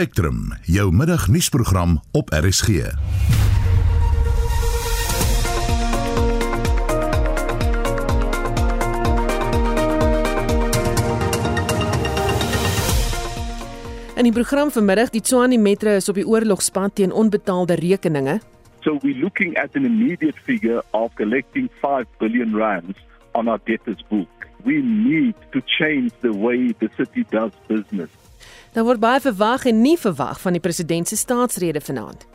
Spectrum, jou middagnuusprogram op RSG. In die program vanmiddag, die Tshwane Metro is op die oorlogspad teen onbetaalde rekeninge. So we're looking at an immediate figure of collecting 5 billion rands on our debtors book. We need to change the way the city does business. Daar word baie verwag en nie verwag van die president se staatsrede vanaand.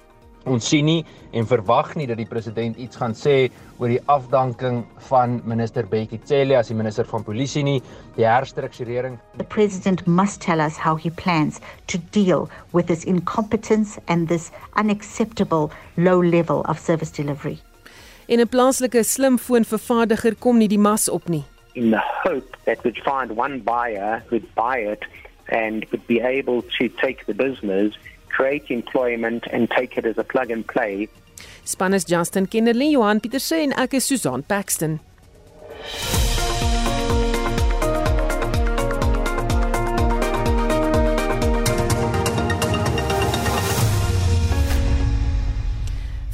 Ons sien nie en verwag nie dat die president iets gaan sê oor die afdanking van minister Bekkie Cele as die minister van polisie nie, die herstrukturering. The president must tell us how he plans to deal with this incompetence and this unacceptable low level of service delivery. En 'n plaaslike slimfoonvervaardiger kom nie die mas op nie. in the hope that we'd find one buyer who'd buy it and would be able to take the business, create employment, and take it as a plug and play. Span is Justin Kennerly, Johan Pieterse en ek is Paxton.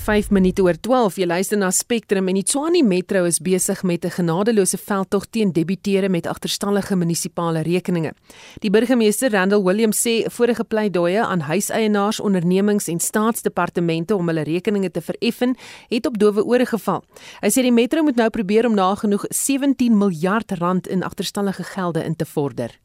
Vyf minute oor 12. Jy luister na Spectrum en die Tshwane Metro is besig met 'n genadeloose veldtog teen debiteure met agterstallige munisipale rekeninge. Die burgemeester Randall Williams sê vorige pleidooie aan huiseienaars, ondernemings en staatsdepartemente om hulle rekeninge te vereffen, het op dowe ore geval. Hy sê die Metro moet nou probeer om nagenoeg 17 miljard rand in agterstallige gelde in te vorder.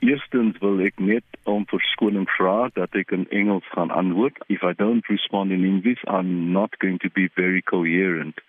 Eerstens wil ek net om verskoning vra dat ek in Engels gaan antwoord. If I don't respond in English, I'm not going to be very coherent.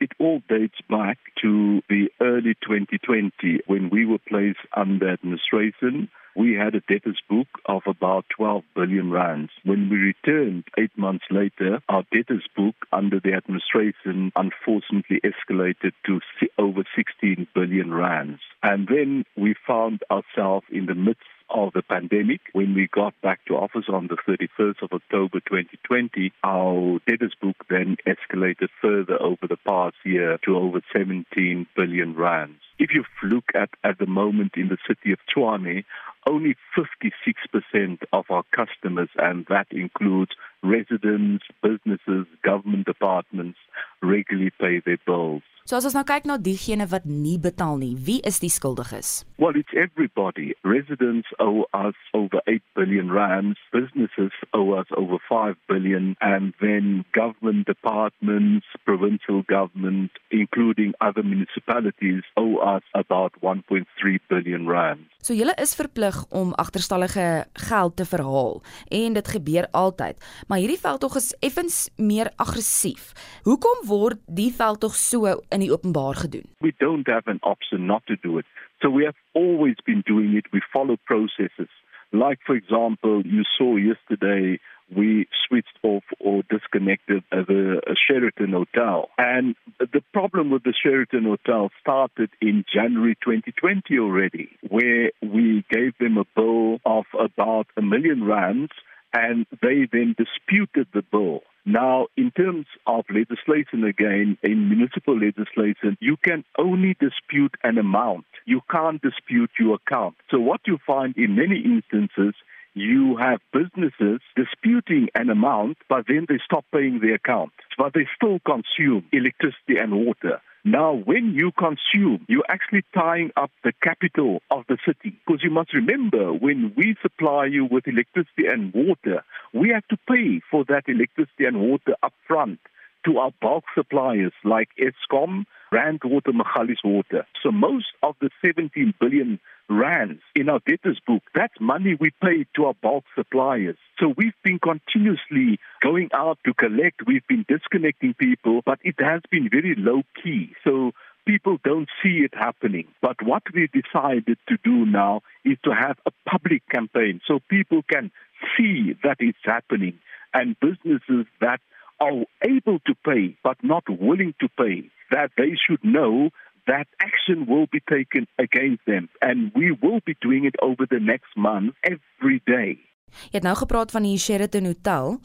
It all dates back to the early 2020 when we were placed under administration. We had a debtors book of about 12 billion rands. When we returned eight months later, our debtors book under the administration unfortunately escalated to over 16 billion rands. And then we found ourselves in the midst of the pandemic. When we got back to office on the 31st of October 2020, our debtors book then escalated further over the past year to over 17 billion rands. If you look at at the moment in the city of Tshwane, only 56% of our customers, and that includes residents, businesses, government departments, regularly pay their bills. So as ons nou kyk na diegene wat nie betaal nie, wie is die skuldiges? Well, it's everybody. Residents owe us over 8 billion rands, businesses owe us over 5 billion, and then government departments, provincial government, including other municipalities, owe us about 1.3 billion rands. So julle is verplig om agterstallige geld te verhaal en dit gebeur altyd. Maar hierdie veldtog is effens meer aggressief. Hoekom word die veldtog so in die openbaar gedoen? We don't have an option not to do it. So we have always been doing it. We follow processes. Like, for example, you saw yesterday we switched off or disconnected the uh, Sheraton Hotel. And the problem with the Sheraton Hotel started in January 2020 already, where we gave them a bill of about a million rands and they then disputed the bill. Now, in terms of legislation again, in municipal legislation, you can only dispute an amount. You can't dispute your account. So what you find in many instances, you have businesses disputing an amount, but then they stop paying the account. But they still consume electricity and water. Now, when you consume, you're actually tying up the capital of the city. Because you must remember, when we supply you with electricity and water, we have to pay for that electricity and water upfront to our bulk suppliers like Eskom, Rand Water, Magalies Water. So most of the 17 billion rands in our debtors book, that's money we pay to our bulk suppliers. So we've been continuously going out to collect. We've been disconnecting people, but it has been very low key. So people don't see it happening. But what we decided to do now is to have a public campaign so people can see that it's happening and businesses that are able to pay but not willing to pay, that they should know that action will be taken against them. And we will be doing it over the next month every day. Jy het nou gepraat van die Sheraton Hotel.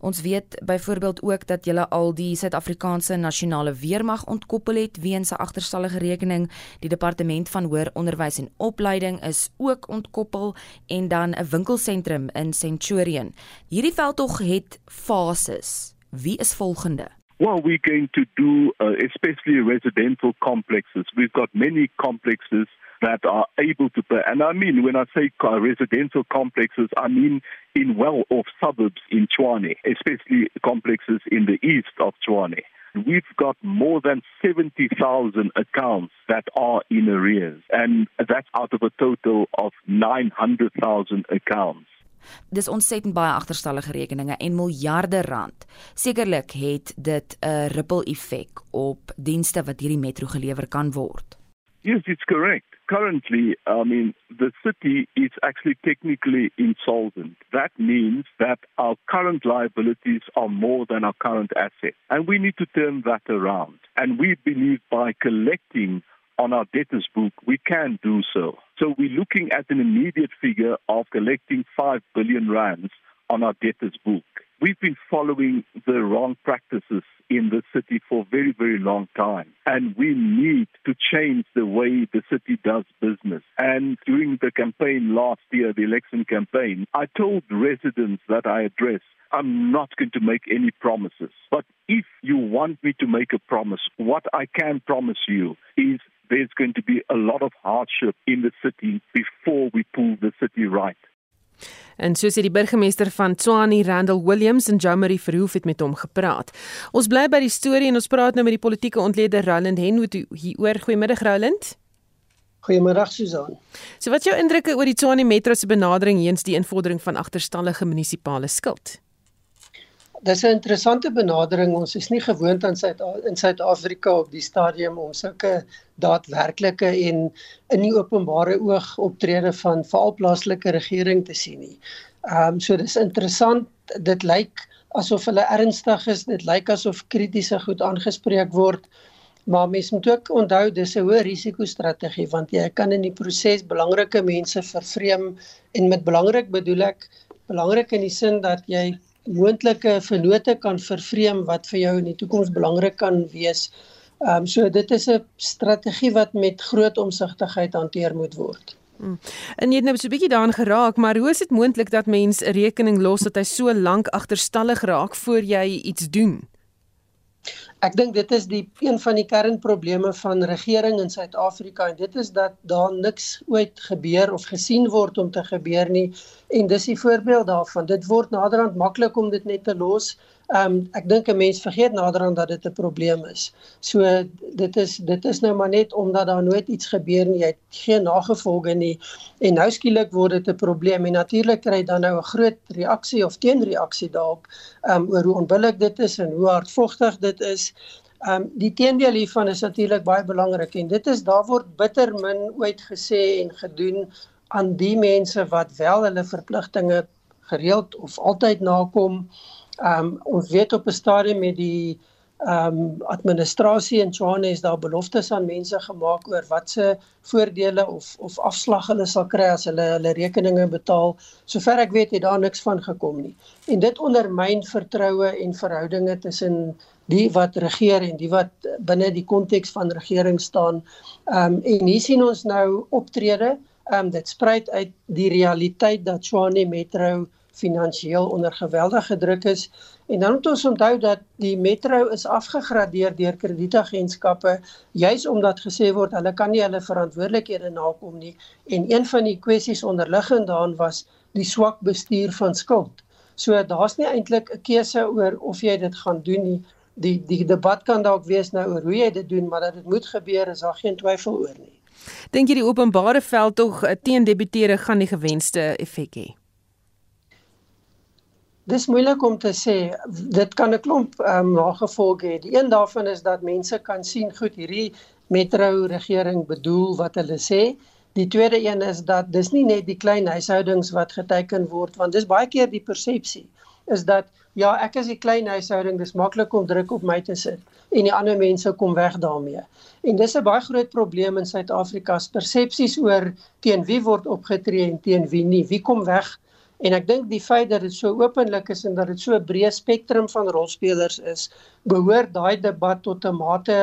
Ons weet byvoorbeeld ook dat jy al die Suid-Afrikaanse nasionale weermag ontkoppel het weens 'n agterstallige rekening. Die departement van hoër onderwys en opleiding is ook ontkoppel en dan 'n winkelsentrum in Centurion. Hierdie veldtog het fases. Wie is volgende? Well, we're going to do uh, especially residential complexes. We've got many complexes that are able to pay. And I mean, when I say residential complexes, I mean in well off suburbs in Chwane, especially complexes in the east of Chwane. We've got more than 70,000 accounts that are in arrears, and that's out of a total of 900,000 accounts. Dis ontsettend baie agterstallige rekeninge en miljarde rand. Sekerlik het dit 'n ripple effek op dienste wat hierdie metro gelewer kan word. Yes, it's correct. Currently, I mean, the city is actually technically insolvent. That means that our current liabilities are more than our current assets. And we need to turn that around. And we believe by collecting on our debtors book, we can do so. So we're looking at an immediate figure of collecting 5 billion rands on our debtors book. We've been following the wrong practices in the city for a very, very long time. And we need to change the way the city does business. And during the campaign last year, the election campaign, I told residents that I addressed I'm not going to make any promises. But if you want me to make a promise, what I can promise you is there's going to be a lot of hardship in the city before we pull the city right. En so sê die burgemeester van Tshwane, Randall Williams en Jamari Verhoef het met hom gepraat. Ons bly by die storie en ons praat nou met die politieke ontleder Roland Henwood hieroor. Goeiemiddag Roland. Goeiemiddag Susan. So wat is jou indrukke oor die Tshwane Metro se benadering heens die invordering van agterstallige munisipale skuld? Dis 'n interessante benadering. Ons is nie gewoond aan Suid in Suid-Afrika op die stadium om sulke daadwerklike en in die openbare oog optrede van veral plaaslike regering te sien nie. Ehm um, so dis interessant. Dit lyk asof hulle ernstig is. Dit lyk asof kritiese goed aangespreek word. Maar mens moet ook onthou dis 'n hoë risiko strategie want jy kan in die proses belangrike mense vervreem en met belangrik bedoel ek belangrik in die sin dat jy moontlike vennote kan vervreem wat vir jou in die toekoms belangrik kan wees. Ehm um, so dit is 'n strategie wat met groot omsigtigheid hanteer moet word. Hmm. En jy het nou so 'n bietjie daaraan geraak, maar hoe is dit moontlik dat mens 'n rekening los dat hy so lank agterstallig raak voor jy iets doen? Ek dink dit is die een van die kernprobleme van regering in Suid-Afrika en dit is dat daar niks ooit gebeur of gesien word om te gebeur nie en dis die voorbeeld daarvan. Dit word naderhand maklik om dit net te los Ehm um, ek dink 'n mens vergeet naderhand dat dit 'n probleem is. So dit is dit is nou maar net omdat daar nooit iets gebeur nie, jy het geen nagevolge nie en nou skielik word dit 'n probleem en natuurlik kry dan nou 'n groot reaksie of teenreaksie daarop ehm um, oor hoe onbillik dit is en hoe hardvogtig dit is. Ehm um, die teendeel hiervan is natuurlik baie belangrik en dit is daar word bitter min ooit gesê en gedoen aan die mense wat wel hulle verpligtinge gereeld of altyd nakom. Ehm um, ons weet op 'n stadium met die ehm um, administrasie in Tshwane is daar beloftes aan mense gemaak oor wat se voordele of of afslag hulle sal kry as hulle hulle rekeninge betaal. Sover ek weet het daar niks van gekom nie. En dit ondermyn vertroue en verhoudinge tussen die wat regeer en die wat binne die konteks van regering staan. Ehm um, en hier sien ons nou optrede. Ehm um, dit spruit uit die realiteit dat Tshwane Metro finansiëel onder geweldige druk is en dan moet ons onthou dat die metro is afgegradeer deur kredietagentskappe juis omdat gesê word hulle kan nie hulle verantwoordelikhede nakom nie en een van die kwessies onderliggend daarin was die swak bestuur van skuld. So daar's nie eintlik 'n keuse oor of jy dit gaan doen nie. Die die debat kan dalk wees nou oor hoe jy dit doen, maar dat dit moet gebeur is daar geen twyfel oor nie. Dink jy die openbare veld tog eh, teen debiteure gaan die gewenste effek hê? Dis moeilik om te sê. Dit kan 'n klomp ehm um, nagevolge hê. Die een daarvan is dat mense kan sien goed hierdie metro regering bedoel wat hulle sê. Die tweede een is dat dis nie net die klein huishoudings wat geteken word want dis baie keer die persepsie is dat ja, ek is 'n klein huishouding, dis maklik om druk op my te sit en die ander mense kom weg daarmee. En dis 'n baie groot probleem in Suid-Afrika se persepsies oor teen wie word opgetree en teen wie nie. Wie kom weg En ek dink die feit dat dit so openlik is en dat dit so 'n breë spektrum van rolspelers is, behoort daai debat tot 'n mate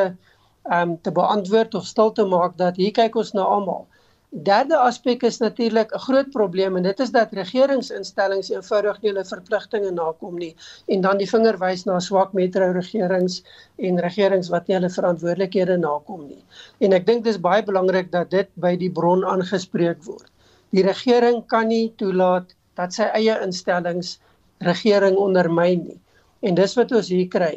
ehm um, te beantwoord of stil te maak dat hier kyk ons na almal. Derde aspek is natuurlik 'n groot probleem en dit is dat regeringsinstellings eenvoudig nie hulle verpligtinge nakom nie en dan die vinger wys na swak metro regerings en regerings wat nie hulle verantwoordelikhede nakom nie. En ek dink dis baie belangrik dat dit by die bron aangespreek word. Die regering kan nie toelaat dat sy eie instellings regering ondermyn nie. En dis wat ons hier kry.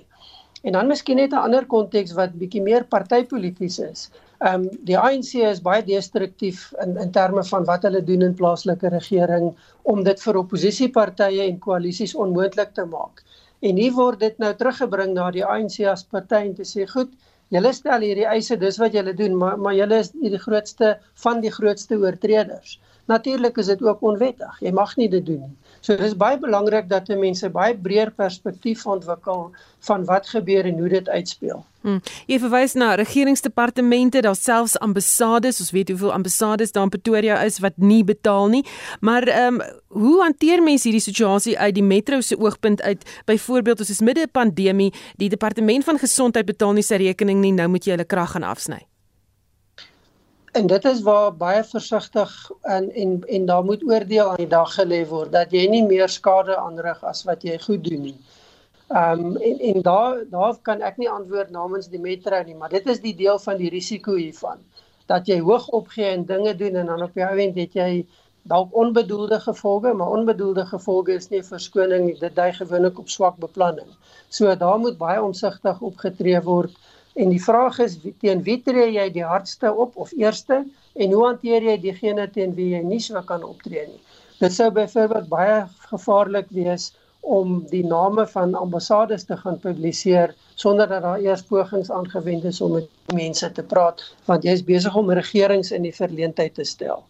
En dan miskien net 'n ander konteks wat bietjie meer partypolities is. Ehm um, die ANC is baie destruktief in in terme van wat hulle doen in plaaslike regering om dit vir oppositiepartye en koalisies onmoontlik te maak. En hier word dit nou teruggebring na die ANC as party en te sê, "Goed, julle stel hierdie eise, dis wat julle doen, maar maar julle is die grootste van die grootste oortreders." Natuurlik is dit ook onwettig. Jy mag nie dit doen nie. So dis baie belangrik dat mense baie breër perspektief ontwikkel van wat gebeur en hoe dit uitspeel. Hmm. Jy verwys na regeringsdepartemente, daar selfs ambassades, ons weet hoeveel ambassades daar in Pretoria is wat nie betaal nie. Maar ehm um, hoe hanteer mense hierdie situasie uit die metro se oogpunt uit? Byvoorbeeld, ons is midde 'n pandemie, die departement van gesondheid betaal nie sy rekening nie, nou moet jy hulle krag gaan afsny. En dit is waar baie versigtig en en en daar moet oordeel aan die dag gelê word dat jy nie meer skade aanrig as wat jy goed doen nie. Ehm um, en en daar daar kan ek nie antwoord namens die metro nie, maar dit is die deel van die risiko hiervan dat jy hoog opgee en dinge doen en dan op jou einde het jy dalk onbedoelde gevolge, maar onbedoelde gevolge is nie verskoning nie. Dit dui gewoonlik op swak beplanning. So daar moet baie omsigtig opgetree word En die vraag is teen wie tree jy die hardste op of eerste en hoe hanteer jy diegene teen wie jy nie so kan optree nie. Dit sou byvoorbeeld baie gevaarlik wees om die name van ambassades te gaan publiseer sonder dat daar eers pogings aangewend is om met mense te praat want jy is besig om regerings in die verleentheid te stel.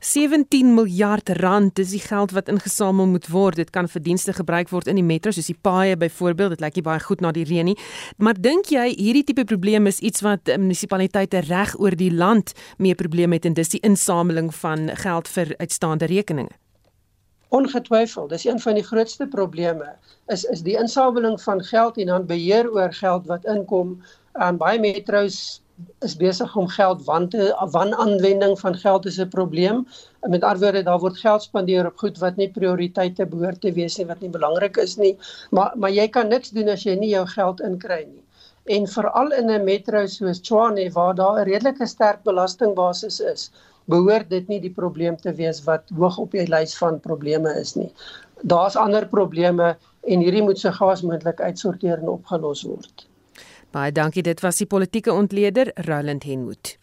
17 miljard rand is die geld wat ingesamel moet word. Dit kan vir dienste gebruik word in die metro soos die paaie byvoorbeeld. Dit lyk nie baie goed na die reën nie. Maar dink jy hierdie tipe probleem is iets wat munisipaliteite reg oor die land mee probleme het en dis die insameling van geld vir uitstaande rekeninge? Ongetwyfeld, dis een van die grootste probleme is is die insameling van geld en dan beheer oor geld wat inkom. Aan baie metros is besig om geld wante wanaanwending van geld is 'n probleem. Met ander woorde, daar word geld spandeer op goed wat nie prioriteite behoort te wees nie, wat nie belangrik is nie. Maar maar jy kan niks doen as jy nie jou geld inkry nie. En veral in 'n metro soos Tshwane waar daar 'n redelike sterk belastingbasis is, behoort dit nie die probleem te wees wat hoog op die lys van probleme is nie. Daar's ander probleme en hierdie moet so gou as moontlik uitsorteer en opgelos word. Baie dankie, dit was die politieke ontleder Roland Henwood.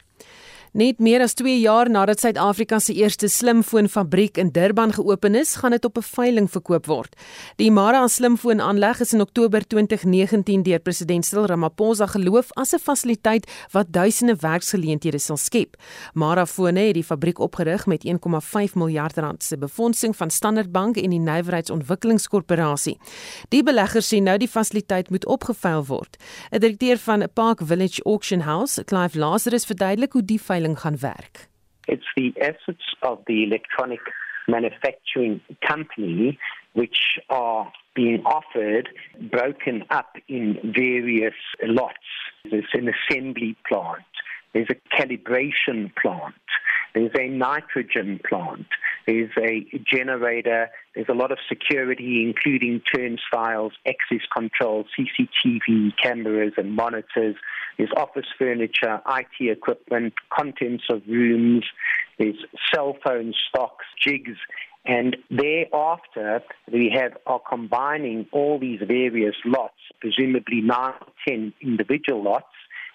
Net meer as 2 jaar nadat Suid-Afrika se eerste slimfoonfabriek in Durban geopen is, gaan dit op 'n veiling verkoop word. Die Mara slimfoonaanleg is in Oktober 2019 deur president Cyril Ramaphosa geloof as 'n fasiliteit wat duisende werksgeleenthede sal skep. Mara Fone het die fabriek opgerig met 1,5 miljard rand se befondsing van Standard Bank en die Nywerheidsontwikkelingskorporasie. Die beleggers sê nou die fasiliteit moet opgeveil word. 'n Direkteur van Park Village Auction House, Clive Lazarus, verduidelik hoe die veiling gaan werk? It's the assets of the electronic manufacturing company which are being offered broken up in various lots. There's an assembly plant, there's a calibration plant, there's a nitrogen plant, there's a generator, there's a lot of security, including turnstiles, access control, CCTV cameras, and monitors. There's office furniture, IT equipment, contents of rooms, there's cell phone stocks, jigs, and thereafter we have are combining all these various lots, presumably nine or ten individual lots,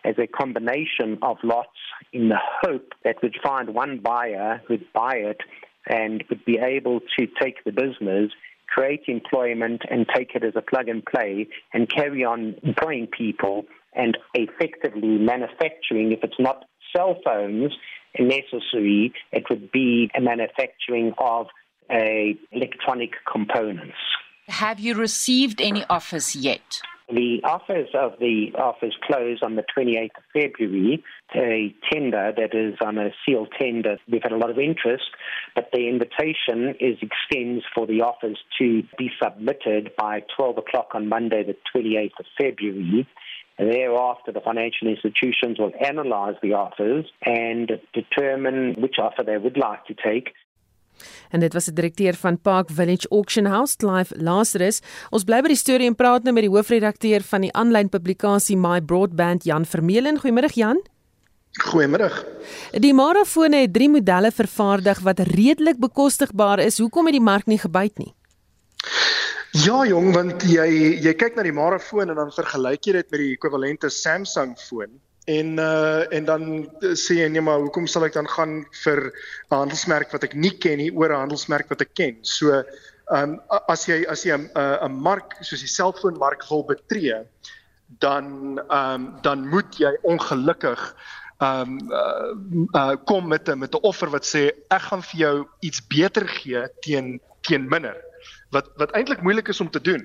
as a combination of lots in the hope that we'd find one buyer who'd buy it and would be able to take the business, create employment, and take it as a plug and play and carry on employing people and effectively manufacturing, if it's not cell phones necessary, it would be a manufacturing of a electronic components. Have you received any offers yet? The offers of the offers close on the 28th of February. A tender that is on a sealed tender. We've had a lot of interest, but the invitation is extends for the offers to be submitted by 12 o'clock on Monday, the 28th of February. Thereafter, the financial institutions will analyze the offers and determine which offer they would like to take. En dit was die direkteur van Park Village Auction House, Clive Lazarus. Ons bly by die storie en praat nou met die hoofredakteur van die aanlyn publikasie My Broadband, Jan Vermeulen. Goeiemôre Jan. Goeiemôre. Die Marafone het drie modelle vervaardig wat redelik bekostigbaar is. Hoekom het die mark nie gebyt nie? Ja jong, want jy jy kyk na die Marafone en dan vergelyk jy dit met die ekwivalente Samsung foon en uh en dan sê jy nee maar hoekom sal ek dan gaan vir 'n handelsmerk wat ek nie ken nie oor 'n handelsmerk wat ek ken. So ehm um, as jy as jy 'n 'n mark soos die selfoonmark wil betree, dan ehm um, dan moet jy ongelukkig ehm um, uh, uh kom met 'n met 'n offer wat sê ek gaan vir jou iets beter gee teen teen minder wat wat eintlik moeilik is om te doen.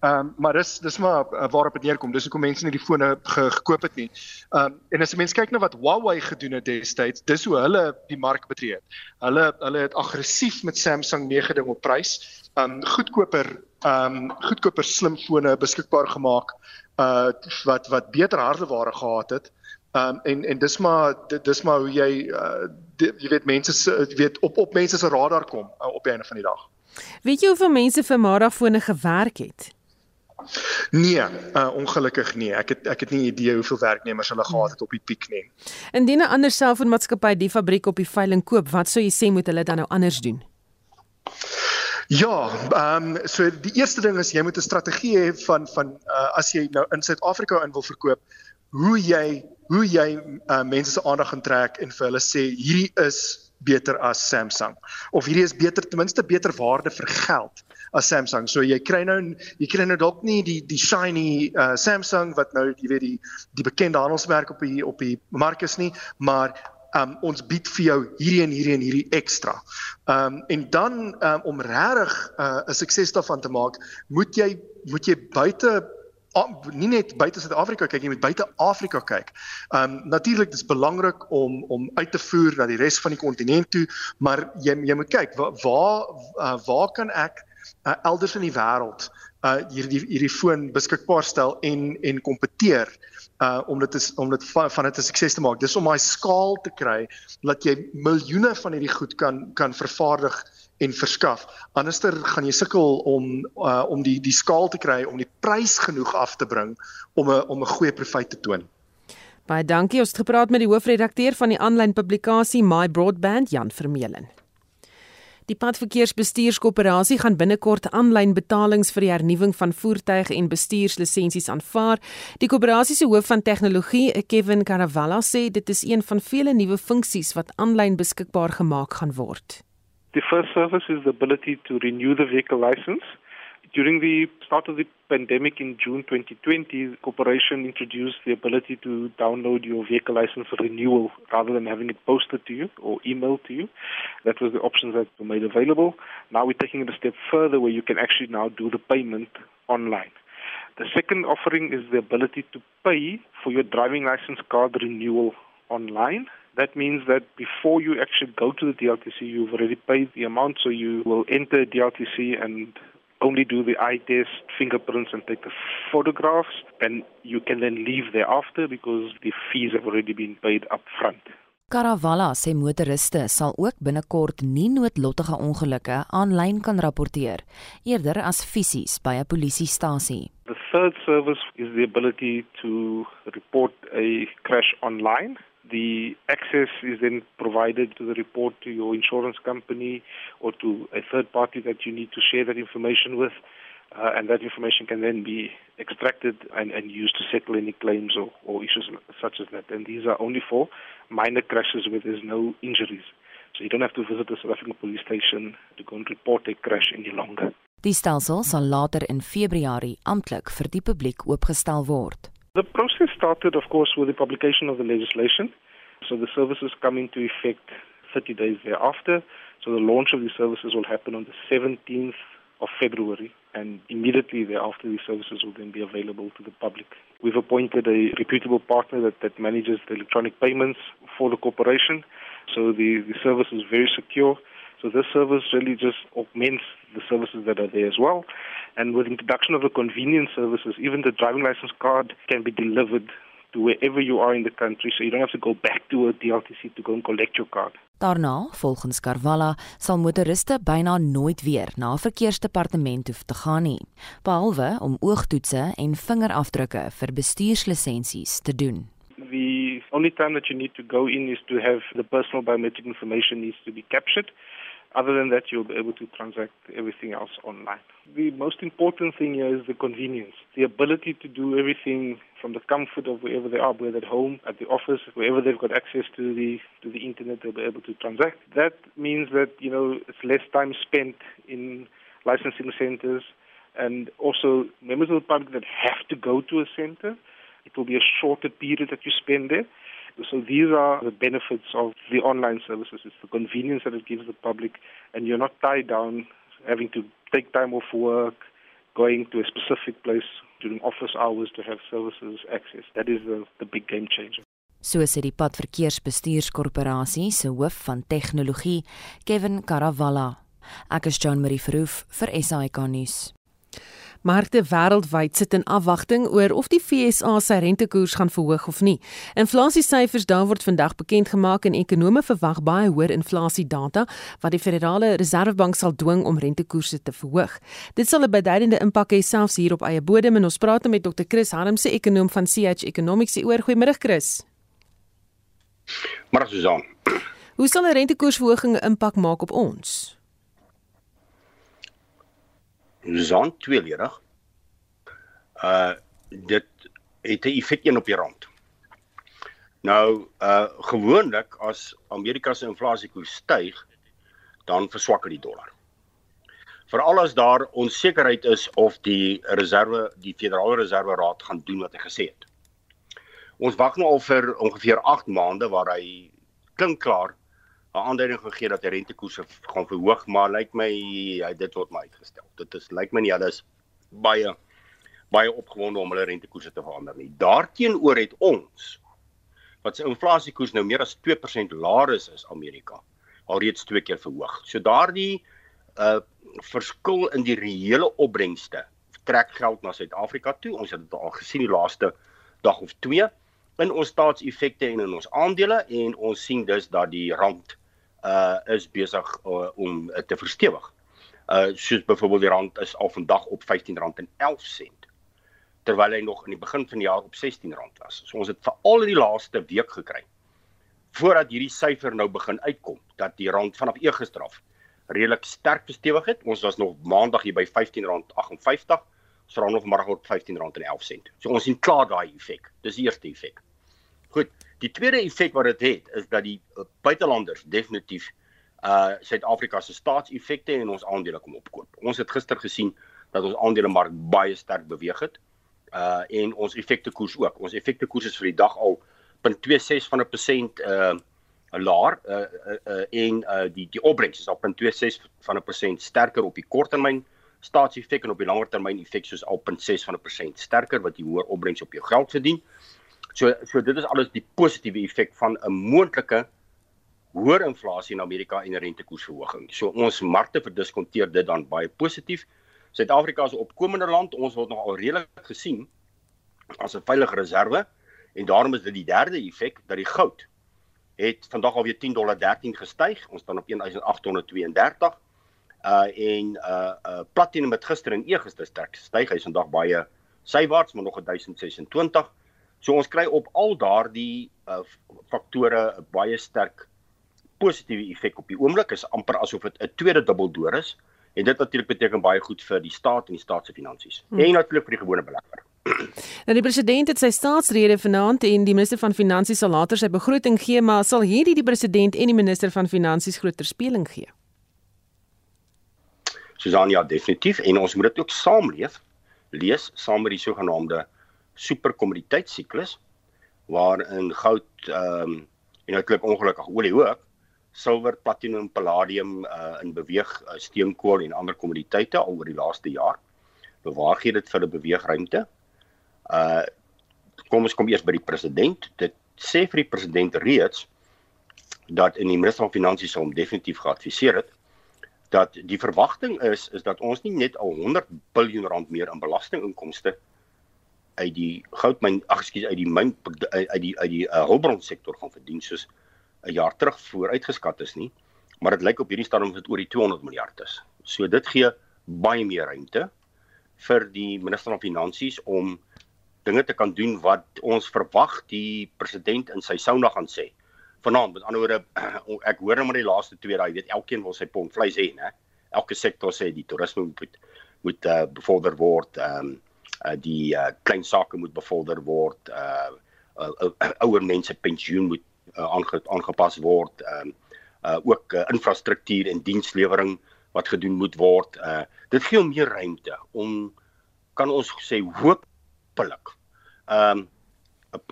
Ehm um, maar dis dis maar uh, waarop dit neerkom. Dis hoekom mense nie die fone ge, gekoop het nie. Ehm um, en as 'n mens kyk na wat Huawei gedoen het destyds, dis hoe hulle die mark betree het. Hulle hulle het aggressief met Samsung meegeding op prys. Ehm um, goedkoper ehm um, goedkoper slimfone beskikbaar gemaak uh wat wat beter hardeware gehad het. Ehm um, en en dis maar dis maar hoe jy uh, die, jy weet mense jy weet op op mense se radar kom uh, op die einde van die dag. Weet jy hoeveel mense vir Marafone gewerk het? Nee, uh, ongelukkig nie. Ek het ek het nie idee hoeveel werknemers hulle gehad het op die piek nie. Indien 'n ander selfoonmaatskappy die fabriek op die veiling koop, wat sou jy sê moet hulle dan nou anders doen? Ja, ehm um, so die eerste ding is jy moet 'n strategie hê van van uh, as jy nou in Suid-Afrika in wil verkoop, hoe jy hoe jy uh, mense se aandag gaan trek en vir hulle sê hierdie is beter as Samsung of hierdie is beter ten minste beter waarde vir geld as Samsung. So jy kry nou jy kry nou dalk nie die die shiny uh, Samsung wat nou jy weet die die bekende handelsmerk op die op die mark is nie, maar um, ons bied vir jou hierdie en hierdie en hierdie ekstra. Ehm um, en dan um, om regtig uh, 'n sukses daarvan te maak, moet jy moet jy buite nie net buite Suid-Afrika kyk nie, met buite Afrika kyk. Um natuurlik dis belangrik om om uit te voer na die res van die kontinent toe, maar jy jy moet kyk waar waar, uh, waar kan ek uh, elders in die wêreld uh hierdie hierdie foon beskikbaar stel en en kompeteer uh om dit is om dit van, van dit 'n sukses te maak. Dis om daai skaal te kry dat jy miljoene van hierdie goed kan kan vervaardig en verskaf. Anderster gaan jy sukkel om uh, om die die skaal te kry om die prys genoeg af te bring om 'n om 'n goeie profit te toon. Baie dankie. Ons het gepraat met die hoofredakteur van die aanlyn publikasie My Broadband, Jan Vermeulen. Die Padverkeersbestuurskoöperasie gaan binnekort aanlyn betalings vir die hernuwing van voertuie en bestuurslisensies aanvaar. Die koöperasie se hoof van tegnologie, Kevin Caravalla, sê dit is een van vele nuwe funksies wat aanlyn beskikbaar gemaak gaan word. The first service is the ability to renew the vehicle license. During the start of the pandemic in June 2020, the corporation introduced the ability to download your vehicle license renewal rather than having it posted to you or emailed to you. That was the options that were made available. Now we're taking it a step further where you can actually now do the payment online. The second offering is the ability to pay for your driving license card renewal online. That means that before you actually go to the DLTC, you've already paid the amount, so you will enter DLTC and only do the eye test, fingerprints, and take the photographs, and you can then leave thereafter because the fees have already been paid up front. Caravalla sê motoriste sal ook binnekort nie noodlottige ongelukke aanlyn kan rapporteer eerder as fisies by 'n polisiestasie. The third service is the ability to report a crash online the access is then provided to the report to your insurance company or to a third party that you need to share that information with. Uh, and that information can then be extracted and, and used to settle any claims or, or issues such as that. And these are only for minor crashes where there's no injuries. So you don't have to visit the South African police station to go and report a crash any longer. Die stelsel sal later in Februarie amptelik vir die publiek oopgestel word. The process started, of course, with the publication of the legislation. So the services come into effect 30 days thereafter. So the launch of the services will happen on the 17th of February, and immediately thereafter, the services will then be available to the public. We've appointed a reputable partner that, that manages the electronic payments for the corporation, so the, the service is very secure. So this service really just augments the services that are there as well. And with introduction of the convenience services, even the driving license card can be delivered to wherever you are in the country, so you don't have to go back to a DLTC to go and collect your card. Daarna, volgens Karwalla, sal motoriste byna nooit weer na 'n verkeersdepartement hoef te gaan nie, behalwe om oogtoetse en vingerafdrukke vir bestuurslisensies te doen. The only time that you need to go in is to have the personal biometric information needs to be captured. Other than that, you'll be able to transact everything else online. The most important thing here is the convenience, the ability to do everything from the comfort of wherever they are, whether at home, at the office, wherever they've got access to the to the internet, they'll be able to transact. That means that you know it's less time spent in licensing centers, and also members of the public that have to go to a center. It will be a shorter period that you spend there. So these are the benefits of the online services. It's the convenience that it gives the public, and you're not tied down having to take time off work, going to a specific place during office hours to have services access. That is the, the big game changer. So sê die Padverkeersbestuurskorporasie se hoof van tegnologie, Kevin Karawalla. Ek is John Marie Verhoef vir SAK nuus. Markte wêreldwyd sit in afwagting oor of die FSA sy rentekoers gaan verhoog of nie. Inflasiesyfers daar word vandag bekend gemaak en ekonome verwag baie hoër inflasiedata wat die Federale Reservebank sal dwing om rentekoerse te verhoog. Dit sal 'n beduidende impak hê selfs hier op eie bodem en ons praat met Dr. Chris Harmse, ekonom van CH Economics. Goeiemôre Chris. Maar Susan. Hoe sal 'n rentekoersverhoging 'n impak maak op ons? Susan tweeledig. Uh dit het 'n effek een op die rand. Nou uh gewoonlik as Amerika se inflasiekoers styg, dan verswak die dollar. Veral as daar onsekerheid is of die reserve die Federale Reserve Raad gaan doen wat hy gesê het. Ons wag nou al vir ongeveer 8 maande waar hy klink klaar 'n aanduiding gegee dat die rentekoerse gaan verhoog, maar lyk my hy dit word maar uitgestel. Dit is lyk my nie hulle is baie baie opgewonde om hulle rentekoerse te verander nie. Daarteenoor het ons wat se inflasiekoers nou meer as 2% laer is as Amerika alreeds twee keer verhoog. So daardie uh verskil in die reële opbrengste trek geld na Suid-Afrika toe. Ons het dit al gesien die laaste dag of twee in ons staatseffekte en in ons aandele en ons sien dus dat die rand uh is besig uh, om uh, te verstewig. Uh soos byvoorbeeld die rand is al vandag op R15.11 terwyl hy nog in die begin van die jaar op R16 was. So ons het veral in die laaste week gekry voordat hierdie syfer nou begin uitkom dat die rand vanaf Gister af redelik sterk verstewig het. Ons was nog maandag hier by R15.58, so rand of môre op R15.11. So ons sien klaar daai effek. Dis die eerste effek. Goed, die tweede effek wat dit het is dat die uh, buitelanders definitief uh Suid-Afrika se staatseffekte en ons aandele kom opkoop. Ons het gister gesien dat ons aandelemark baie sterk beweeg het. Uh en ons effekte koers ook. Ons effekte koers is vir die dag al 0.26 van 'n persent uh laer uh, uh, uh en uh die die opbrengs is al 0.26 van 'n persent sterker op die korttermyn staatseffek en op die langer termyn effek soos al 0.6 van 'n persent sterker wat jy hoër opbrengs op jou geld verdien. So so dit is alles die positiewe effek van 'n moontlike hoër inflasie in Amerika en rentekoersverhoging. So ons markte verdiskonteer dit dan baie positief. Suid-Afrika is 'n opkomende land. Ons word nog al redelik gesien as 'n veilige reserve en daarom is dit die derde effek dat die goud het vandag alweer 10 dollar 13 gestyg. Ons staan op 1832. Uh en uh uh platinum het gister en eergister sterk gestyg. Hy is vandag baie sywaarts, maar nog 1026. So ons kry op al daardie uh, faktore 'n baie sterk positiewe effek op die oomblik is amper asof dit 'n tweede dubbeldoor is en dit natuurlik beteken baie goed vir die staat en die staat se finansies hmm. en natuurlik vir die gewone belegger. Nou die president het sy staatsrede vanaand en die minister van finansies sal later sy begroting gee, maar sal hierdie die president en die minister van finansies groter speling gee? Susania definitief en ons moet dit ook saamleef lees saam met die sogenaamde superkommoditeitsiklus waarin goud ehm um, en natuurlik ongelukkig olie ook silwer, platinum, palladium uh in beweeg uh, steenkool en ander kommoditeite al oor die laaste jaar. Bewaar gee dit vir 'n beweegruimte. Uh kom ons kom eers by die president. Dit sê vir die president reeds dat in die minister van finansies hom definitief geadviseer het dat die verwagting is is dat ons nie net al 100 miljard rand meer in belastinginkomste uit die goudmyn ag ekskuus uit die myn uit die uit die uh, hulpbronsektor gaan verdien soos 'n jaar terug vooruitgeskat is nie maar dit lyk op hierdie stadium dat oor die 200 miljard is. So dit gee baie meer ruimte vir die minister van finansies om dinge te kan doen wat ons verwag die president in sy sauna gaan sê. Vanaand, met ander woorde, ek hoor net maar die laaste twee dae, weet elkeen wil sy pond vleis hê, né? Elke sektor sê die toerisme moet moet uh, bevorder word, ehm um, uh, die uh, klein sake moet bevorder word, uh, uh, uh ouer mense pensioen moet uh, aange, aangepas word, um, uh, ook uh, infrastruktuur en dienslewering wat gedoen moet word. Uh dit gee meer ruimte om kan ons sê hopelik ehm um,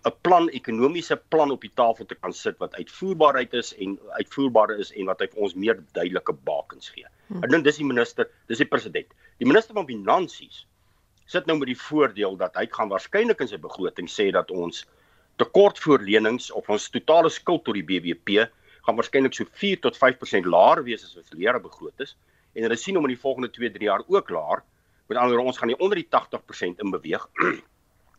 'n plan ekonomiese plan op die tafel te kan sit wat uitvoerbaarheid is en uitvoerbaar is en wat hy vir ons meer duidelike bakens gee. Hmm. Ek dink dis die minister, dis die president. Die minister van finansies sit nou met die voordeel dat hy gaan waarskynlik in sy begroting sê dat ons tekort voor lenings of ons totale skuld tot die BBP gaan waarskynlik so 4 tot 5% laer wees as wat verlede begroot is en hulle sien om in die volgende 2-3 jaar ook laer. Met ander woorde ons gaan nie onder die 80% in beweeg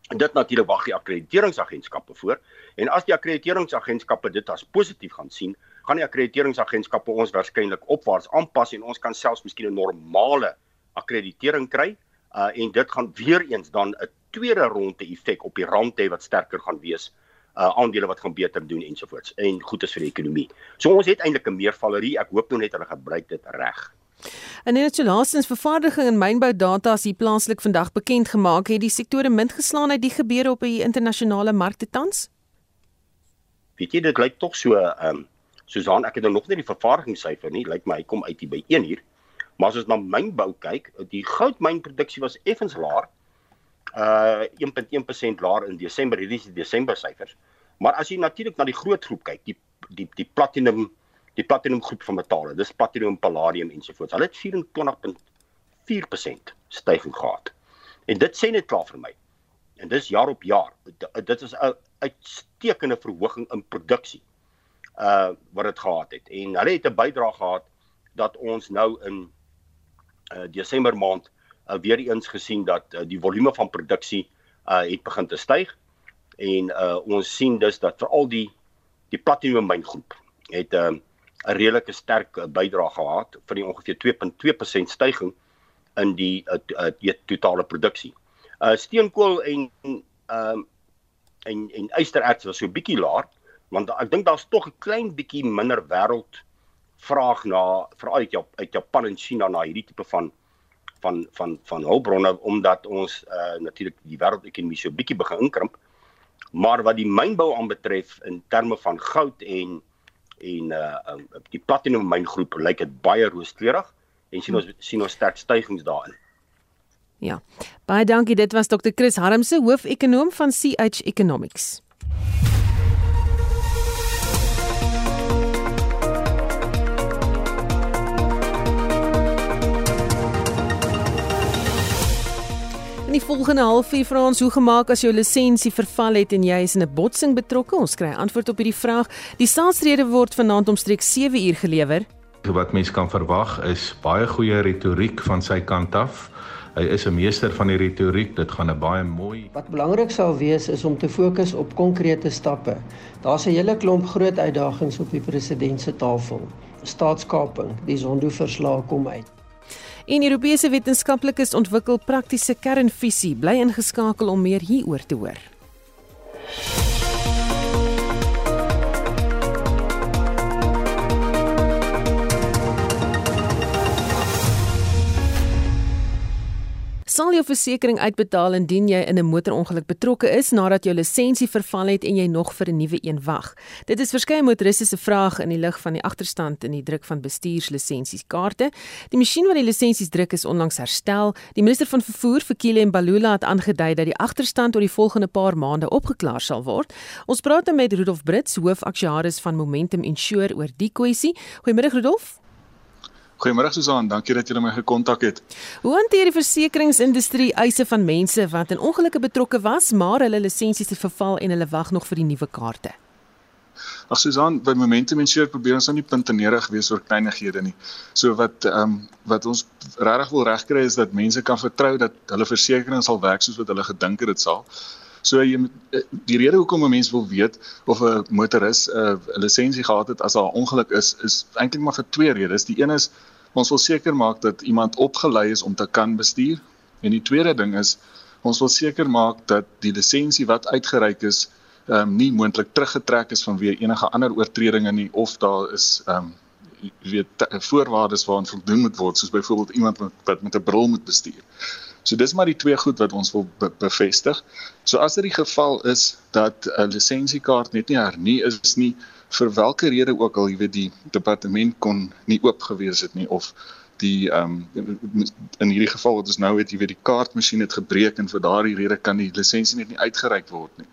En dit natuurlik wag die akkrediteringsagentskappe voor. En as die akkrediteringsagentskappe dit as positief gaan sien, gaan die akkrediteringsagentskappe ons waarskynlik opwaarts aanpas en ons kan selfs miskien 'n normale akkreditering kry. Uh en dit gaan weer eens dan 'n tweede ronde effek op die rand hê wat sterker gaan wees uh aandele wat gaan beter doen ensovoorts en goed is vir die ekonomie. So ons het eintlik 'n meervalerie. Ek hoop nou net hulle gebruik dit reg. En net so laastens vervaardiging en mynbou data as hier plaaslik vandag bekend gemaak het die sektore min geslaan uit die gebeure op die internasionale markte tans. Weet jy dit lyk tog so ehm um, Susan ek het nou nog nie die vervaardigingssyfer nie lyk my hy kom uit hier by 1 uur. Maar as ons na mynbou kyk, die goudmynproduksie was effens laer. Uh 1.1% laer in Desember, hierdie is die Desember syfers. Maar as jy natuurlik na die groot groep kyk, die die die platinum die platinum groep van metale, dis platinum, palladium ensovoorts. Hulle het 24.4% stygings gehad. En dit sê net klaar vir my. En dis jaar op jaar. Dit is 'n uitstekende verhoging in produksie uh wat dit gehad het. En hulle het 'n bydrae gehad dat ons nou in uh Desember maand uh, weer eens gesien dat uh, die volume van produksie uh het begin te styg en uh ons sien dus dat veral die die platinum myngroep het 'n uh, 'n redelike sterk eh, bydrae gehad vir die ongeveer 2.2% stygings in die uh, uh, totale produksie. Uh steenkool en ehm uh, en en ystererts was so bietjie laer want ek dink daar's tog 'n klein bietjie minder wêreld vraag na veral uit Japan, uit Japan en China na hierdie tipe van van van van hulpbronne omdat ons uh natuurlik die wêreldekonomie so bietjie begin inkrimp. Maar wat die mynbou aanbetref in terme van goud en en uh die platinum myngroep lyk dit baie rooskleurig en sien ons sien ons sterk stygings daarin. Ja. Baie dankie. Dit was Dr. Chris Harmse, hoofekonoom van CH Economics. Die volgende halfuur vra ons hoe gemaak as jou lisensie verval het en jy is in 'n botsing betrokke. Ons kry antwoord op hierdie vraag. Die staatsrede word vanaand omstreeks 7 uur gelewer. Wat mens kan verwag is baie goeie retoriek van sy kant af. Hy is 'n meester van die retoriek. Dit gaan 'n baie mooi. Wat belangrik sal wees is om te fokus op konkrete stappe. Daar's 'n hele klomp groot uitdagings op die president se tafel. Staatskaping, die Zondo-verslag kom uit. En Europese wetenskaplikes ontwikkel praktiese kernfisie. Bly ingeskakel om meer hieroor te hoor. Jou versekerings uitbetaal indien jy in 'n motorongeluk betrokke is nadat jou lisensie verval het en jy nog vir 'n nuwe een wag. Dit is verskeie motoriste se vraag in die lig van die agterstand in die druk van bestuurslisensiekaarte. Die masjien wat die lisensies druk is onlangs herstel. Die minister van vervoer, Fikile Mbalula, het aangedui dat die agterstand oor die volgende paar maande opgeklaar sal word. Ons praat met Rudolf Brits, hoofaktuaris van Momentum Insure oor die kwessie. Goeiemôre Rudolf. Goeiemôre Susan, dankie dat jy my gekontak het. Hoe hanteer die versekeringsindustrie eise van mense wat in ongelukke betrokke was, maar hulle lisensies het verval en hulle wag nog vir die nuwe kaarte? Ag Susan, by Momentum Insure probeer ons nou nie puntenerig wees oor kleinighede nie. So wat ehm um, wat ons regtig wil regkry is dat mense kan vertrou dat hulle versekerings sal werk soos wat hulle gedink het dit sal. So jy eh, die rede hoekom 'n mens wil weet of 'n motoris 'n uh, lisensie gehad het as daar 'n ongeluk is, is eintlik maar vir twee redes. Die een is ons wil seker maak dat iemand opgelei is om te kan bestuur en die tweede ding is ons wil seker maak dat die lisensie wat uitgereik is ehm um, nie moontlik teruggetrek is vanweë enige ander oortredinge nie of daar is ehm um, weet voorwaardes waaraan voldoen moet word soos byvoorbeeld iemand wat met 'n bril moet bestuur. So dis maar die twee goed wat ons wil be bevestig. So as dit die geval is dat 'n lisensiekaart net nie hernie is nie vir watter rede ook al, jy weet die departement kon nie oop gewees het nie of die ehm um, in hierdie geval wat ons nou het, jy weet die kaartmasjien het gebreek en vir daardie rede kan die lisensie net nie uitgereik word nie.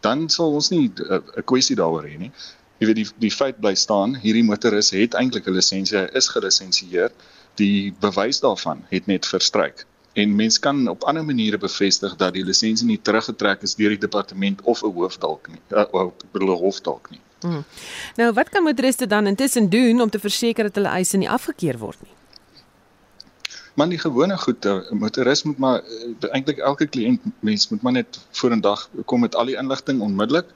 Dan sal ons nie eh, 'n kwessie daaroor hê nie. Jy weet die die feit bly staan, hierdie motoris het eintlik 'n lisensie, hy is gelisensieer. Die bewys daarvan het net verstryk en mens kan op ander maniere bevestig dat die lisensie nie teruggetrek is deur die departement of 'n hoofdalk nie uh, of 'n hoofdalk nie. Hmm. Nou wat kan motoriste dan intussen doen om te verseker dat hulle eise nie afgekeur word nie? Man die gewone goed, 'n uh, motorist moet maar uh, eintlik elke kliënt mens moet maar net voor 'n dag kom met al die inligting onmiddellik.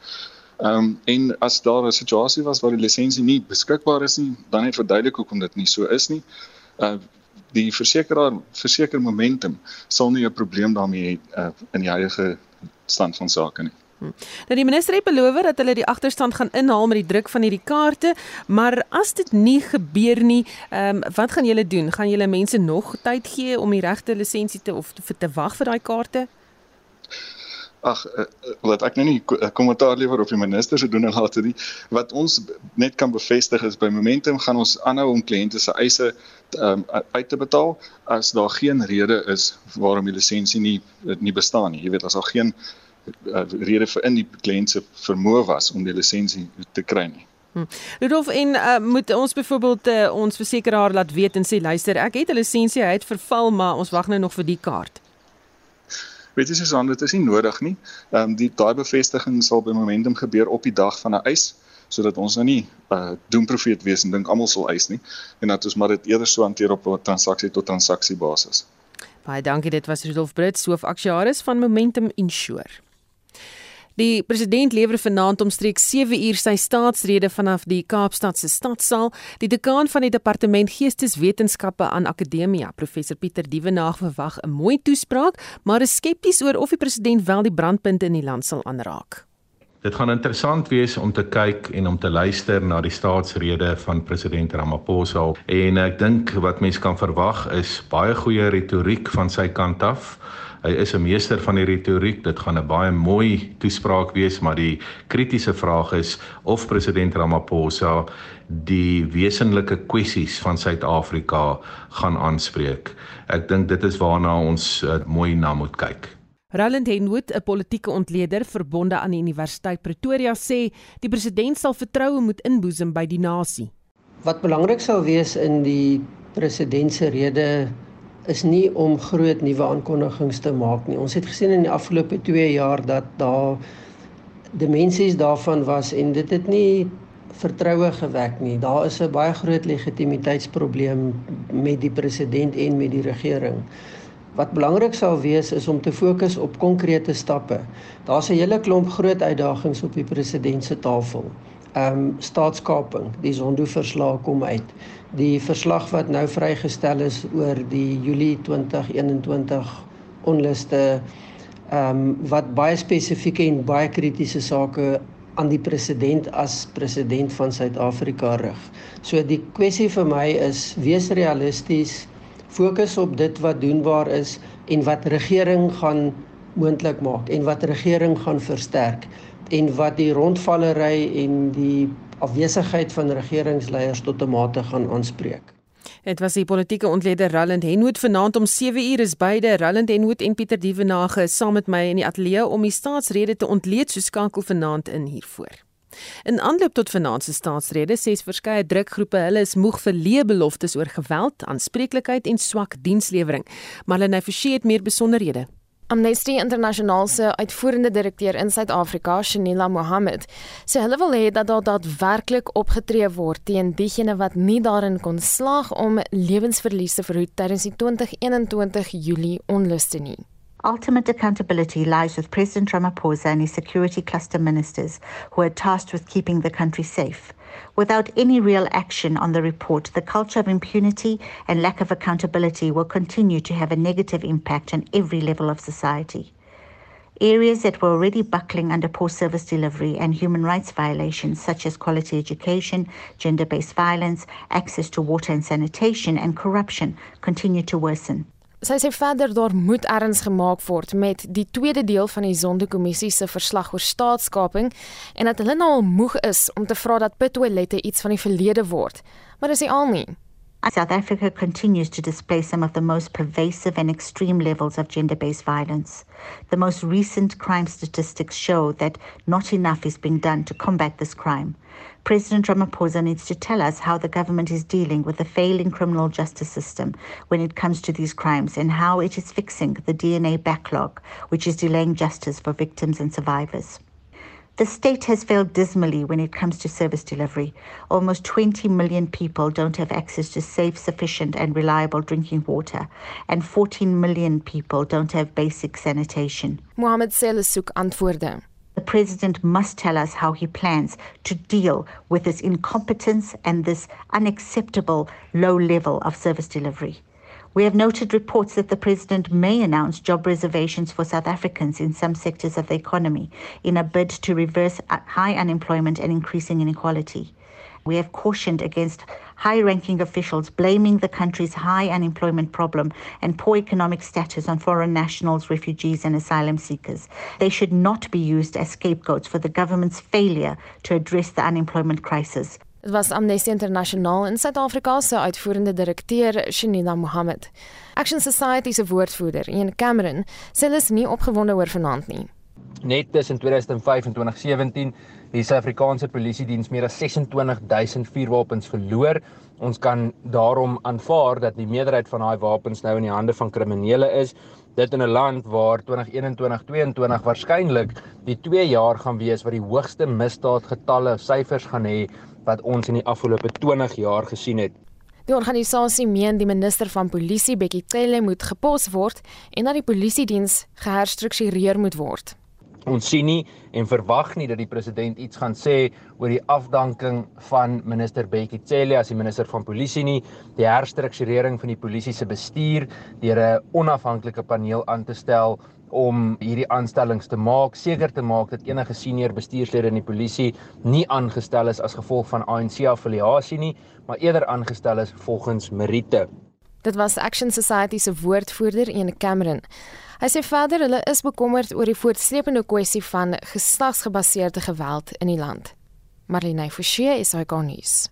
Ehm um, en as daar 'n situasie was waar die lisensie nie beskikbaar is nie, dan net verduidelik hoekom dit nie so is nie. Uh die versekeraar verseker momentum sal nie 'n probleem daarmee hê uh, in die huidige stand van sake nie. Hm. Nou die minister het beloof dat hulle die agterstand gaan inhaal met die druk van hierdie kaarte, maar as dit nie gebeur nie, ehm um, wat gaan julle doen? Gaan julle mense nog tyd gee om die regte lisensie te of te, te wag vir daai kaarte? Ag uh, wat ek nou nie 'n kommentaar lewer op die minister se doen en later nie wat ons net kan bevestig is by momentum gaan ons aanhou om kliënte se eise um, uit te betaal as daar geen rede is waarom die lisensie nie nie bestaan nie. Jy weet as daar geen uh, rede vir in die kliënt se vermoë was om die lisensie te kry nie. Hm. Rudolf en uh, moet ons byvoorbeeld uh, ons versekeraar laat weet en sê luister ek het 'n lisensie hy het verval maar ons wag nou nog vir die kaart weet jy Susan, dit is nie nodig nie. Ehm um, die daai bevestiging sal by momentum gebeur op die dag van 'n eis sodat ons nou nie uh doemprofeet wees en dink almal sal eis nie en dat ons maar dit eerder so hanteer op 'n transaksie tot transaksie basis. Baie dankie dit was Rudolf Brits hoof aktuaris van Momentum Insure. Die president lewer vanaand omstreeks 7 uur sy staatsrede vanaf die Kaapstad se stadsaal. Die dekaan van die departement Geesteswetenskappe aan Akademia, professor Pieter Dievenage verwag 'n mooi toespraak, maar is skepties oor of die president wel die brandpunte in die land sal aanraak. Dit gaan interessant wees om te kyk en om te luister na die staatsrede van president Ramaphosa en ek dink wat mense kan verwag is baie goeie retoriek van sy kant af. Hy is 'n meester van die retoriek. Dit gaan 'n baie mooi toespraak wees, maar die kritiese vraag is of president Ramaphosa die wesenlike kwessies van Suid-Afrika gaan aanspreek. Ek dink dit is waarna ons uh, mooi na moet kyk. Roland Henwood, 'n politieke ontleder verbonde aan die Universiteit Pretoria, sê die president sal vertroue moet inboesem by die nasie. Wat belangrik sou wees in die president se rede is nie om groot nuwe aankondigings te maak nie. Ons het gesien in die afgelope 2 jaar dat daar dimensies daarvan was en dit het nie vertroue gewek nie. Daar is 'n baie groot legitimiteitsprobleem met die president en met die regering. Wat belangrik sal wees is om te fokus op konkrete stappe. Daar's 'n hele klomp groot uitdagings op die president se tafel. Ehm um, staatskaping, die Zondo-verslag kom uit die verslag wat nou vrygestel is oor die Julie 2021 onluste ehm um, wat baie spesifieke en baie kritiese sake aan die president as president van Suid-Afrika rig. So die kwessie vir my is wees realisties, fokus op dit wat doenbaar is en wat regering gaan moontlik maak en wat regering gaan versterk en wat die rondvallery en die afwesigheid van regeringsleiers tot 'n mate gaan aanspreek. Dit was die politieke ontleder Roland Henwood vanaand om 7 uur is beide Roland Henwood en Pieter Dievenage saam met my in die ateljee om die staatsrede te ontleed so skakel vanaand in hiervoor. In aanloop tot vanaand se staatsrede sê verskeie drukgroepe hulle is moeg vir leë beloftes oor geweld, aanspreeklikheid en swak dienslewering. Marlene Forsie het meer besonderhede. Amnesty International se uitvoerende direkteur in Suid-Afrika, Shanila Mohammed, sê hulle wil hê dat daar daadwerklik opgetree word teen diegene wat nie daarin kon slaag om lewensverlies te verhoed tydens die 2021 Julie onluste nie. Ultimate accountability lies with President Ramaphosa and his security cluster ministers who are tasked with keeping the country safe. Without any real action on the report, the culture of impunity and lack of accountability will continue to have a negative impact on every level of society. Areas that were already buckling under poor service delivery and human rights violations, such as quality education, gender based violence, access to water and sanitation, and corruption, continue to worsen. Sy sê verder daar moet erns gemaak word met die tweede deel van die Sondekommissie se verslag oor staatskaping en dat hulle nou al moeg is om te vra dat pittoilette iets van die verlede word. Maar dis al nie. South Africa continues to display some of the most pervasive and extreme levels of gender based violence. The most recent crime statistics show that not enough is being done to combat this crime. President Ramaphosa needs to tell us how the government is dealing with the failing criminal justice system when it comes to these crimes and how it is fixing the DNA backlog, which is delaying justice for victims and survivors. The state has failed dismally when it comes to service delivery. Almost 20 million people don't have access to safe, sufficient, and reliable drinking water, and 14 million people don't have basic sanitation. Mohammed Selasuk antwoordde. The president must tell us how he plans to deal with this incompetence and this unacceptable low level of service delivery. We have noted reports that the president may announce job reservations for South Africans in some sectors of the economy in a bid to reverse high unemployment and increasing inequality. We have cautioned against high ranking officials blaming the country's high unemployment problem and poor economic status on foreign nationals, refugees, and asylum seekers. They should not be used as scapegoats for the government's failure to address the unemployment crisis. Dit was Amnesty International in Suid-Afrika se uitvoerende direkteur, Shanina Mohammed. Action Society se woordvoerder, Ian Cameron, sê hulle is nie opgewonde oor vanaand nie. Net tussen 2005 en 2017 die Suid-Afrikaanse Polisie diens meer as 26000 vuurwapens verloor. Ons kan daarom aanvaar dat die meerderheid van daai wapens nou in die hande van kriminele is. Dit in 'n land waar 2021-22 waarskynlik die 2 jaar gaan wees wat die hoogste misdaadgetalle syfers gaan hê wat ons in die afgelope 20 jaar gesien het. Die organisasie meen die minister van polisie Bekkie Cele moet gepos word en dat die polisie diens geherstruktureer moet word. Ons sien nie en verwag nie dat die president iets gaan sê oor die afdanking van minister Bekkie Cele as die minister van polisie nie, die herstrukturering van die polisie se bestuur deur 'n onafhanklike paneel aan te stel om hierdie aanstellings te maak, seker te maak dat enige senior bestuurslede in die polisie nie aangestel is as gevolg van ANC affiliasie nie, maar eerder aangestel is volgens meriete. Dit was Action Society se woordvoerder, Ian Cameron. Hy sê verder hulle is bekommerd oor die voortsleepende kwessie van geslagsgebaseerde geweld in die land. Marlene Forsie is hy gonies.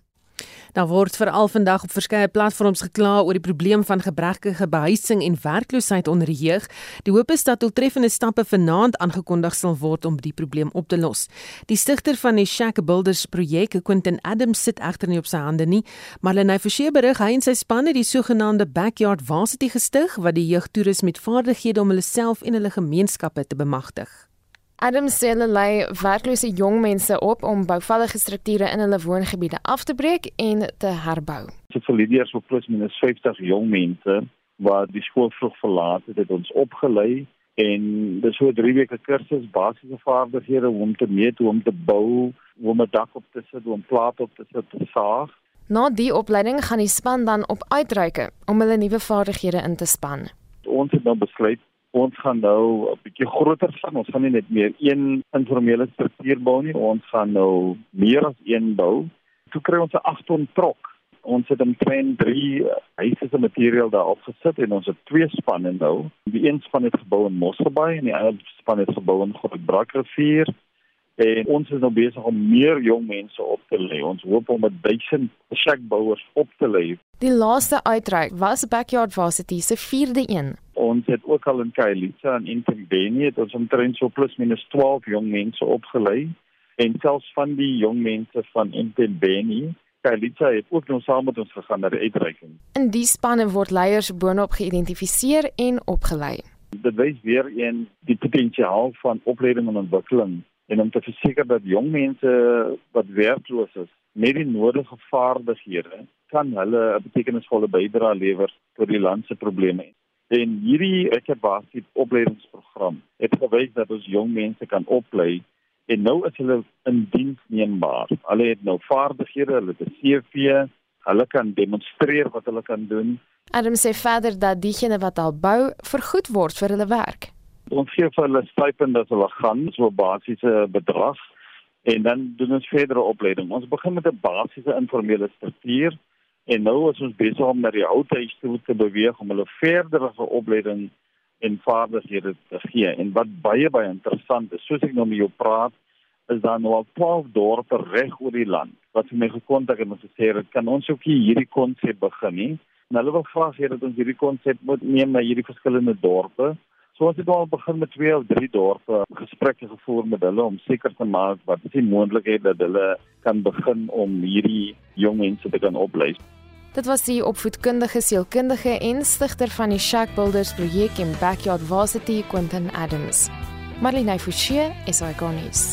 Daar word veral vandag op verskeie platforms gekla oor die probleem van gebrekkige behuising en werkloosheid onder die jeug. Die hoop is dat doeltreffende stappe vanaand aangekondig sal word om die probleem op te los. Die stigter van die Shack Builders projek, Quentin Adams, sit egter nie op sy hande nie, maar hy verseker berig hy en sy span het die sogenaamde Backyard Varsity gestig wat die jeugtoerus met vaardighede om hulle self en hulle gemeenskappe te bemagtig. Adam hulle lei werklose jong mense op om bouvallige strukture in hulle woongebiede af te breek en te herbou. Dit vir leerders op plus minus 50 jong mense wat die skool vroeg verlaat het, het ons opgelei en dis so 'n 3 weke kursus basiese vaardighede om te meet hoe om te bou, hoe om 'n dak op te sit, hoe om plate op te sit, te saag. Na die opleiding gaan die span dan op uitreike om hulle nuwe vaardighede in te span. Ons het nou besluit ons gaan nou 'n bietjie groter gaan. Ons gaan nie net meer een informele struktuur bou nie, ons gaan nou meer as een bou. Toe kry ons 'n 8 ton trok Ons het omtrent 3 huise se materiaal daar opgesit en ons het twee spanne nou. Die een span het gebou in Mosselbaai en die ander span het gebou in Grootbrakrivier. En ons is nou besig om meer jong mense op te lei. Ons hoop om 1000 shackbouers op te lei. Die laaste uitreik was Backyard Varsity se 4de een. Ons het ook al in Kailicha en in Tembeni het ons omtrent so plus minus 12 jong mense opgelei en selfs van die jong mense van Intembeni Kailicha het ook nou saam met ons gegaan na die uitreiking. In die spanne word leiers boonop geïdentifiseer en opgelei. Dit wys weer een die potensiaal van opleiding en ontwikkeling en om te verseker dat jong mense wat werkloos is met die nodige vaardighede kan hulle 'n betekenisvolle bydrae lewer tot die land se probleme. En hierdie ek het basies opleidingsprogram het gewys dat ons jong mense kan oplei en nou is hulle in diens neembaar. Hulle het nou vaardighede, hulle het 'n CV, hulle kan demonstreer wat hulle kan doen. Adam sê verder dat diegene wat al bou vergoed word vir hulle werk. Ons gee vir hulle stipend as hulle gaan, so 'n basiese bedrag en dan doen ons verdere opleiding. Ons begin met 'n basiese informele struktuur en nou is ons besig om na die ou huis toe te beweeg om hulle verdere opleiding en vaardighede te gee. En wat baie baie interessant is, soos ek nou met jou praat, is daar nou al 12 dorpe reg oor die land wat vir my gekontak het en gesê het, kan ons ook hierdie konsep begin nie? En hulle wil graag hê dat ons hierdie konsep moet neem na hierdie verskillende dorpe. So ons het al begin met twee of drie dorpe gesprekke gevoer met hulle om seker te maak wat is die moontlikheid dat hulle kan begin om hierdie jong mense te kan oplei. Dit was die opvoedkundige sielkundige en stigter van die Shack Builders projek in Backyard Varsity Quentin Adams. Marlene Forsie is ikonies.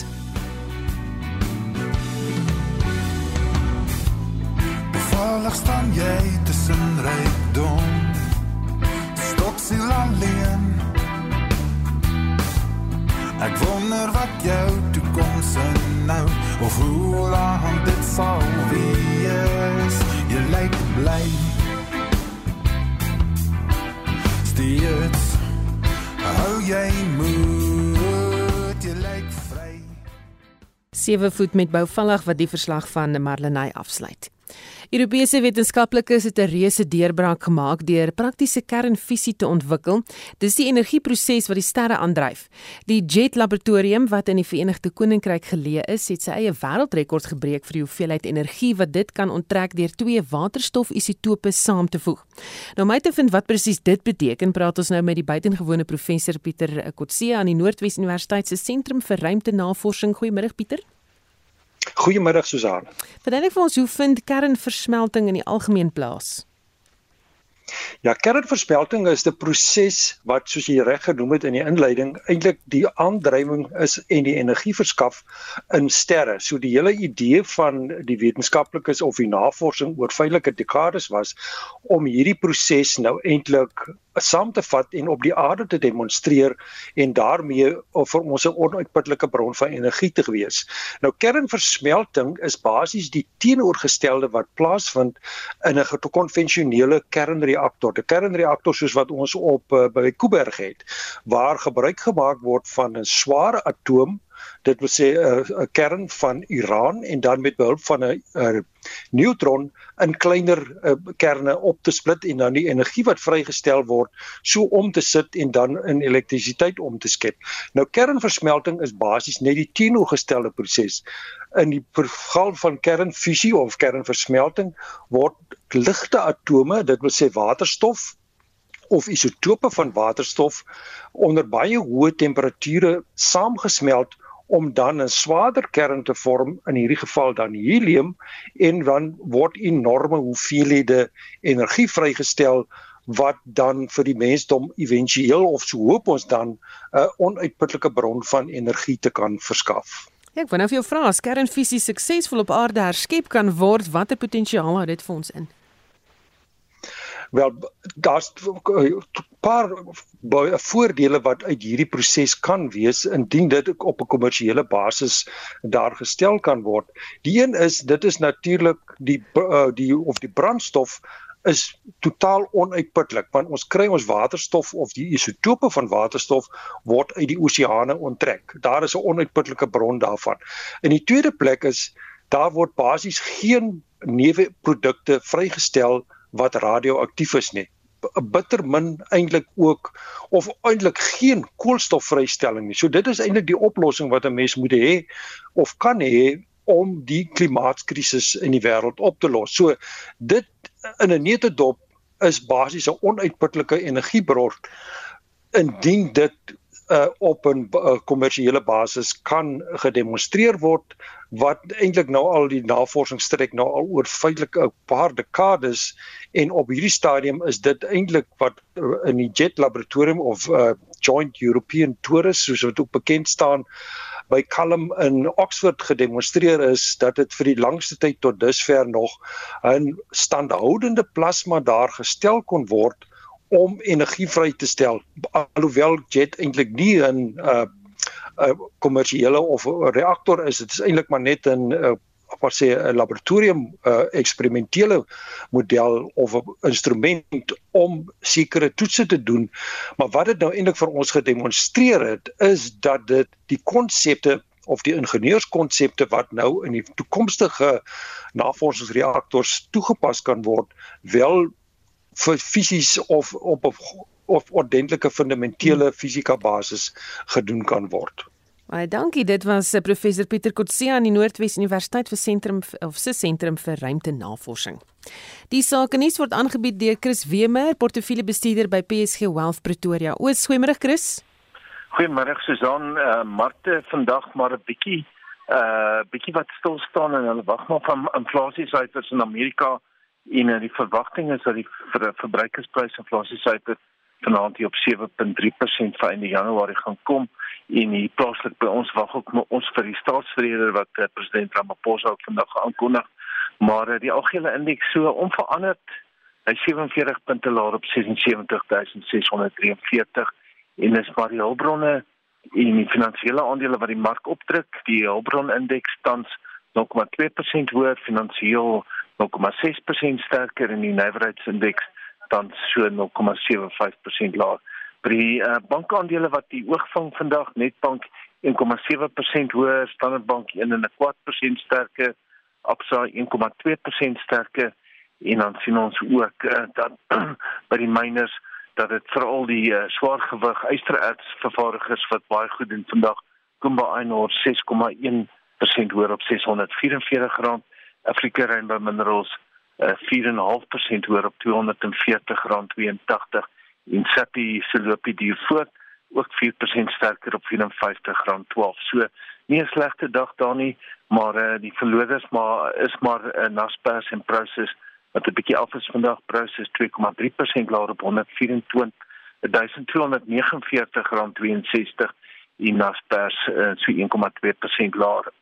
Bevallig staan jy tussen rykdom. Stoksiel alleen. Ek wonder wat jou toekoms inhou of hoe lank dit sal wees. Jy lyk bly Steeds hou jy moet jy lyk vry. Sewe voet met bouvallig wat die verslag van Marlenae afsluit. Europese wetenskaplikes het 'n reuse deurbraak gemaak deur praktiese kernfisie te ontwikkel. Dis die energieproses wat die sterre aandryf. Die JET laboratorium wat in die Verenigde Koninkryk geleë is, het sy eie wêreldrekord gebreek vir die hoeveelheid energie wat dit kan onttrek deur twee waterstofisotope saam te voeg. Nou om uit te vind wat presies dit beteken, praat ons nou met die buitengewone professor Pieter Kotse aan die Noordwes Universiteit se Sentrum vir Ruimtenavorsing. Goeiemôre Pieter. Goeiemiddag Susan. Verduidelik vir ons hoe vind kernversmelting in die algemeen plaas? Ja, kernversmelting is 'n proses wat soos jy reg genoem het in die inleiding eintlik die aandrywing is en die energie verskaf in sterre. So die hele idee van die wetenskaplikes of die navorsing oor veilike dekades was om hierdie proses nou eintlik saam te vat en op die aarde te demonstreer en daarmee vir ons 'n onuitputlike bron van energie te wees. Nou kernversmelting is basies die teenoorgestelde wat plaasvind in 'n konvensionele kernreaktor. 'n Kernreaktor soos wat ons op uh, by Kuiberg het, waar gebruik gemaak word van 'n swaar atoom dit wil sê 'n uh, 'n kern van uran en dan met behulp van 'n uh, neutron in kleiner uh, kerne op te split en dan die energie wat vrygestel word so om te sit en dan in elektrisiteit om te skep. Nou kernversmelting is basies net die teenoorgestelde proses. In die geval van kernfusie of kernversmelting word ligte atome, dit wil sê waterstof of isotope van waterstof onder baie hoë temperature saamgesmelt om dan 'n swaarder kern te vorm in hierdie geval dan helium en dan word enorme hoeveelhede energie vrygestel wat dan vir die mensdom éventueel of so hoop ons dan 'n onuitputlike bron van energie te kan verskaf. Ja, ek wou nou vir jou vra, as kernfisie suksesvol op aarde herskep kan word, watter potensiaal het dit vir ons in? Wel daar's 'n paar voordele wat uit hierdie proses kan wees indien dit op 'n kommersiële basis daar gestel kan word. Die een is dit is natuurlik die uh, die of die brandstof is totaal onuitputlik want ons kry ons waterstof of die isotope van waterstof word uit die oseane onttrek. Daar is 'n onuitputlike bron daarvan. In die tweede plek is daar word basies geen neuweprodukte vrygestel wat radioaktief is nie bitter min eintlik ook of eintlik geen koolstofvrystelling nie. So dit is eintlik die oplossing wat 'n mens moet hê of kan hê om die klimaatkrisis in die wêreld op te los. So dit in 'n neutedop is basies 'n onuitputlike energiebron indien dit uh, op 'n kommersiële uh, basis kan gedemonstreer word wat eintlik nou al die navorsing strek nou al oor feitelik 'n paar dekades en op hierdie stadium is dit eintlik wat uh, in die Jet laboratorium of uh, Joint European Tourist soos wat ook bekend staan by Callum in Oxford gedemonstreer is dat dit vir die langste tyd tot dusver nog 'n standhoudende plasma daar gestel kon word om energie vry te stel alhoewel jet eintlik nie 'n uh, uh kommersiële of 'n reaktor is. Dit is eintlik maar net 'n uh, wat sê 'n laboratorium uh, eksperimentele model of 'n instrument om sekere toetse te doen. Maar wat dit nou eintlik vir ons gedemonstreer het is dat dit die konsepte of die ingenieurskonsepte wat nou in die toekomstige navorsingsreaktors toegepas kan word wel vir fisies of op op of ordentlike fundamentele hmm. fisika basis gedoen kan word. Baie dankie. Dit was eh, professor Pieter Kotse aan die Noordwes Universiteit vir sentrum of se sentrum vir ruimtenavorsing. Die sake nuus word aangebied deur Chris Wemer, portefeuljebestuurder by PSG Wealth Pretoria. O, swemmerig Chris. Goeiemôre Susan, uh, Marte vandag maar 'n bietjie uh bietjie wat stil staan en hulle wag maar van inflasiesyfers in Amerika en uh, die verwagting is dat die ver, verbruikersprysinflasie syfer vanaand hier op 7.3% vir einde Januarie gaan kom. En hier plaaslik by ons wag ook ons vir die staatsvrede wat uh, president Ramaphosa ook vandag aankondig. Maar uh, die algehele indeks so onveranderd. Hy 47 punte laer op 76643 en dis maar die hulpbronne en die finansiële aandele wat die mark opdruk die hulpbron indeks tans 0,2% hoër finansiëel 0,6% sterker en die nywerheidsindeks dan so 0,75% laer. By uh, bankaandele wat die oog vang vandag, Netbank 1,7% hoër, Standard Bank 1,4% sterker, Absa 1,2% sterker en dan sien ons ook uh, dat by die miners dat dit veral die uh, swaargewig ystererts vervaardigers wat baie goed doen vandag Kumba Iron Ore 6,1% hoër op 644 rand Afrika Rainbow Minerals uh, 4.5% hoër op R240.82 en Sappi Silopi die voort ook 4% sterker op R54.12. So nie 'n slegte dag daar nie, maar uh, die verloders maar is maar uh, Naspers en Prosus wat 'n bietjie af is vandag Prosus 2,3% laer op 124 1249.62 en Naspers uh, so 1,2% laer.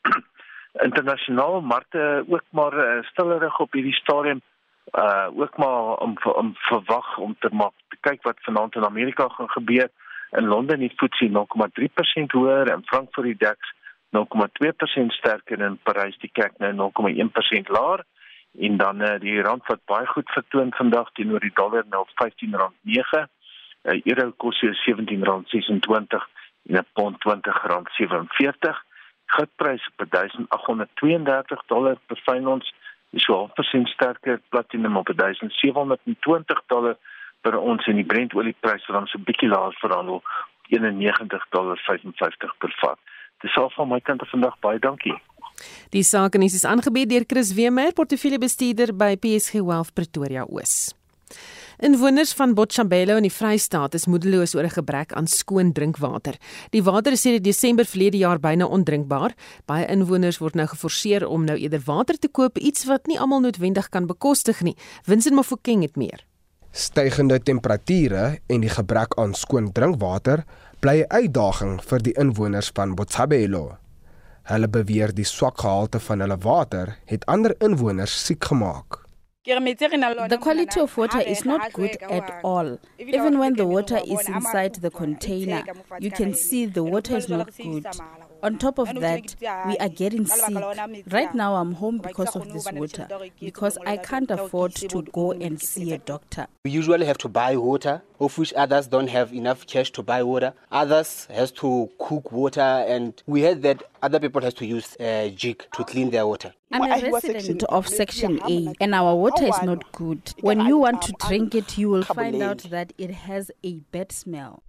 Internasionaal markte ook maar uh, stillerig op hierdie stadium uh ook maar om om verwag om te maak te kyk wat vanaand in Amerika gaan gebeur. In Londen die FTSE 0,3% hoër en Frankfurt die DAX 0,2% sterker en Parys die CAC nou 0,1% laer. En dan uh, die rand wat baie goed vertoon vandag teenoor die dollar nou op R15.9 'n euro kos hier R17.26 en 'n pond R20.47 goudprys op 1832 dollar per fyn ons is so 0.5% sterker platinum op 1720 dollar per ons en die Brent oliepryse dan so bietjie laer verhandel 91 dollar 55 per vat. Dis al van my kant af vandag baie dankie. Die sake is aangebied deur Chris Wemer, portefeuljebestuurder by PSG Wealth Pretoria Oos. Inwoners van Botshabelo in die Vrystaat is moedeloos oor 'n gebrek aan skoon drinkwater. Die water is sedert Desember verlede jaar byna ondrinkbaar. Baie inwoners word nou geforseer om nou eerder water te koop, iets wat nie almal noodwendig kan bekostig nie. Winsin Mofokeng het meer. Stygende temperature en die gebrek aan skoon drinkwater bly 'n uitdaging vir die inwoners van Botshabelo. Hulle beweer die swak gehalte van hulle water het ander inwoners siek gemaak. The quality of water is not good at all. Even when the water is inside the container, you can see the water is not good. On top of that, we are getting sick. Right now, I'm home because of this water, because I can't afford to go and see a doctor. We usually have to buy water, of which others don't have enough cash to buy water. Others has to cook water, and we heard that other people has to use a jig to clean their water. I'm a resident of Section A, and our water is not good. When you want to drink it, you will find out that it has a bad smell.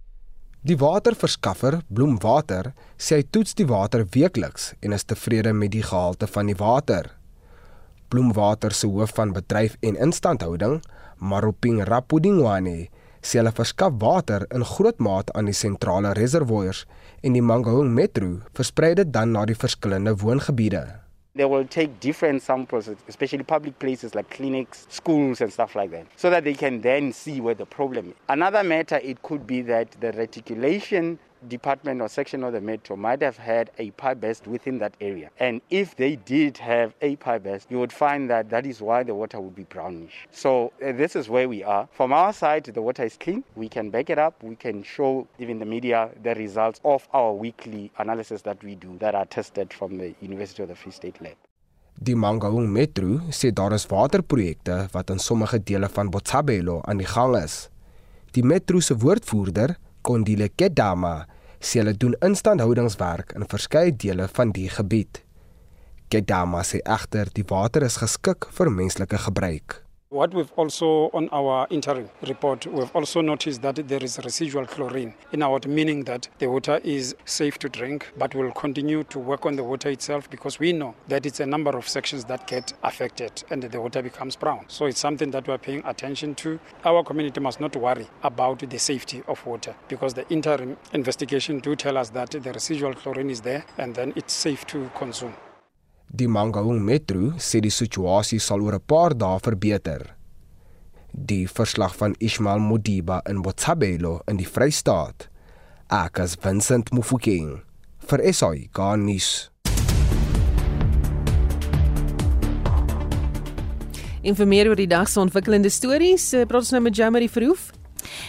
Die waterverskaffer, Bloemwater, sê hy toets die water weekliks en is tevrede met die gehalte van die water. Bloemwater se hoof van bedryf en instandhouding, Maroping Rapudingwane, sê hulle verskaf water in groot maat aan die sentrale reservoirs en die Mangaung Metro versprei dit dan na die verskillende woongebiede. They will take different samples, especially public places like clinics, schools, and stuff like that, so that they can then see where the problem is. Another matter, it could be that the reticulation department or section of the metro might have had a pipe burst within that area. And if they did have a pipe burst, you would find that that is why the water would be brownish. So uh, this is where we are. From our side, the water is clean. We can back it up. We can show even the media the results of our weekly analysis that we do that are tested from the University of the Free State Lab. Die Mangaung Metro sê daar is waterprojekte wat in sommige dele van Botshabelo aan die gang is. Die metro se woordvoerder, Kondile Kedama sê hulle doen instandhoudingswerk in verskeie dele van die gebied. Kedama sê egter die water is geskik vir menslike gebruik. What we've also on our interim report, we've also noticed that there is residual chlorine in our water, meaning that the water is safe to drink, but we'll continue to work on the water itself because we know that it's a number of sections that get affected and the water becomes brown. So it's something that we're paying attention to. Our community must not worry about the safety of water because the interim investigation do tell us that the residual chlorine is there and then it's safe to consume. Die Mangaung Metro sê die situasie sal oor 'n paar dae verbeter. Die verslag van Ismail Modiba in Botshabelo in die Vrystaat. Ek as Vincent Mufokeng vir SAI Garnis. Informeer oor die dag se ontwikkelende stories. Praat ons nou met Jamie Verhoef.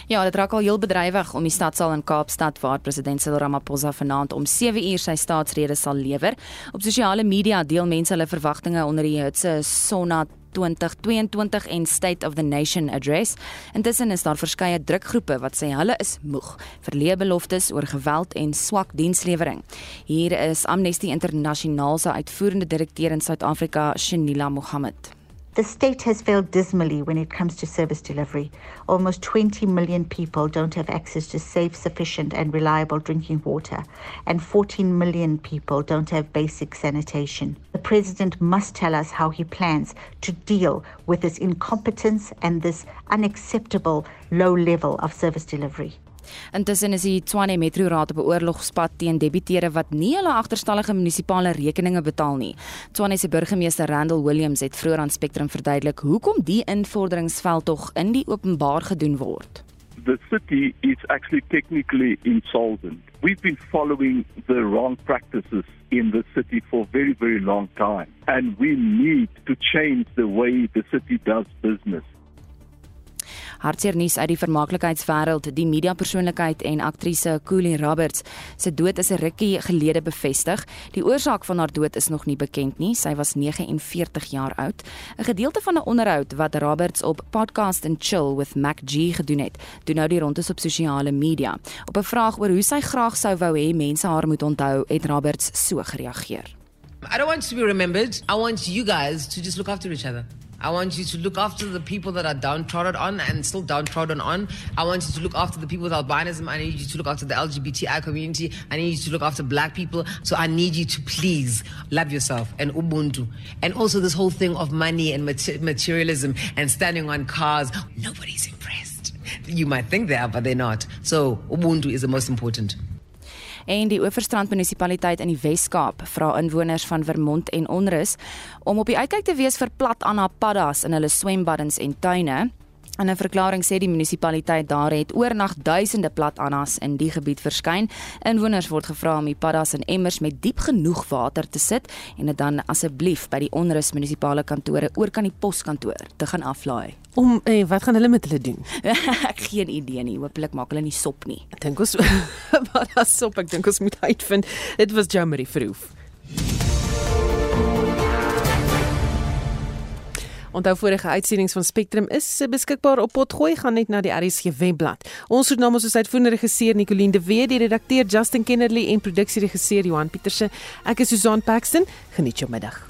Ja, dit raak al heel bedrywig om die stadsaal in Kaapstad waar president Cyril Ramaphosa vanaand om 7 uur sy staatsrede sal lewer. Op sosiale media deel mense hulle verwagtinge onder die hitse Sonna 2022 en State of the Nation Address. Intussen is daar verskeie drukgroepe wat sê hulle is moeg vir leebeloftes oor geweld en swak dienslewering. Hier is Amnesty Internasionaal se uitvoerende direkteur in Suid-Afrika, Shanila Mohammed. The state has failed dismally when it comes to service delivery. Almost 20 million people don't have access to safe, sufficient, and reliable drinking water, and 14 million people don't have basic sanitation. The president must tell us how he plans to deal with this incompetence and this unacceptable low level of service delivery. Intussen is die Tshwane Metro Raad op 'n oorlogspad teen debiteure wat nie hulle agterstallige munisipale rekeninge betaal nie. Tshwane se burgemeester Randall Williams het vroeër aan Spectrum verduidelik hoekom die invorderingsveldtog in die openbaar gedoen word. The city is actually technically insolvent. We've been following the wrong practices in the city for a very, very long time. And we need to change the way the city does business. Hartseer nuus uit die vermaaklikheidswêreld, die mediapersoonlikheid en aktrise Coolie Roberts se dood is 'n rukkie gelede bevestig. Die oorsaak van haar dood is nog nie bekend nie. Sy was 49 jaar oud. 'n Gedeelte van 'n onderhoud wat Roberts op Podcast and Chill with Mac G gedoen het, doen nou die rondes op sosiale media. Op 'n vraag oor hoe sy graag sou wou hê mense haar moet onthou, het Roberts so gereageer. I don't want to be remembered. I want you guys to just look after each other. I want you to look after the people that are downtrodden on and still downtrodden on. I want you to look after the people with albinism. I need you to look after the LGBTI community. I need you to look after black people. So I need you to please love yourself and Ubuntu. And also this whole thing of money and materialism and standing on cars. Nobody's impressed. You might think they are, but they're not. So Ubuntu is the most important. En die Oeverstrand munisipaliteit in die Wes-Kaap vra inwoners van Vermont en Onrus om op die uitkyk te wees vir plat anapaddas in hulle swembaddens en tuine. In 'n verklaring sê die munisipaliteit daar het oornag duisende plat annas in die gebied verskyn. Inwoners word gevra om die paddas in emmers met diep genoeg water te sit en dit dan asseblief by die onrus munisipale kantore oor kan die poskantoor te gaan aflaai. Om eh, wat gaan hulle met hulle doen? Ek geen idee nie. Hoopelik maak hulle nie sop nie. Ek dink ons wat as sop, ek dink ons moet uitvind. Dit was Jamie Verhoef. Onthou vorige uitsendings van Spectrum is beskikbaar op Potgooi gaan net na die RSG webblad. Ons het namens ons uitvoerende regisseur Nicoline de Wet, die redakteur Justin Kennerly en produksieregisseur Johan Pieterse. Ek is Susan Paxton. Geniet jou middag.